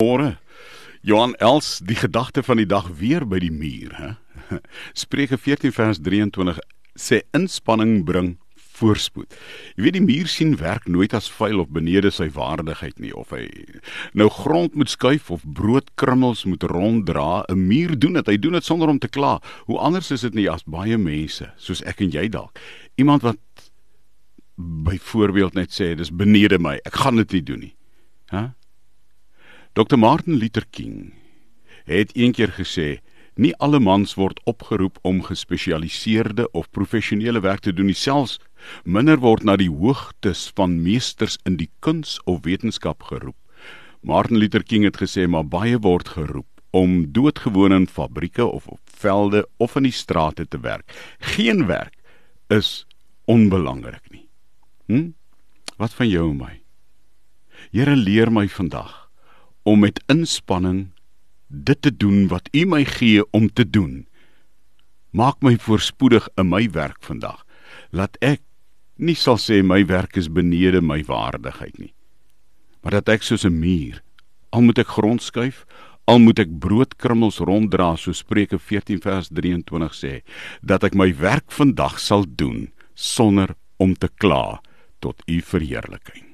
Môre. Johan Els, die gedagte van die dag weer by die muur, hè. Spreuke 14 vers 23 sê inspanning bring voorspoed. Jy weet die muur sien werk nooit as vuil of benede sy waardigheid nie of hy nou grond moet skuif of broodkrummels moet ronddra. 'n Muur doen dit, hy doen dit sonder om te kla. Hoe anders is dit nie as baie mense soos ek en jy dalk. Iemand wat byvoorbeeld net sê dis benede my. Ek gaan dit nie doen nie. Hæ? Dr. Martin Luther King het eendag gesê Nie alle mans word opgeroep om gespesialiseerde of professionele werk te doen nie, selfs minder word na die hoogtes van meesters in die kuns of wetenskap geroep. Martin Luther King het gesê maar baie word geroep om doodgewoon in fabrieke of op velde of in die strate te werk. Geen werk is onbelangrik nie. Hm? Wat van jou en my? Here leer my vandag om met inspanning dit te doen wat U my gee om te doen. Maak my voorspoedig in my werk vandag. Laat ek nie sal sê my werk is benede my waardigheid nie. Maar dat ek soos 'n muur, al moet ek grond skuif, al moet ek broodkrummels ronddra, so Spreuke 14 vers 23 sê, dat ek my werk vandag sal doen sonder om te kla tot U verheerliking.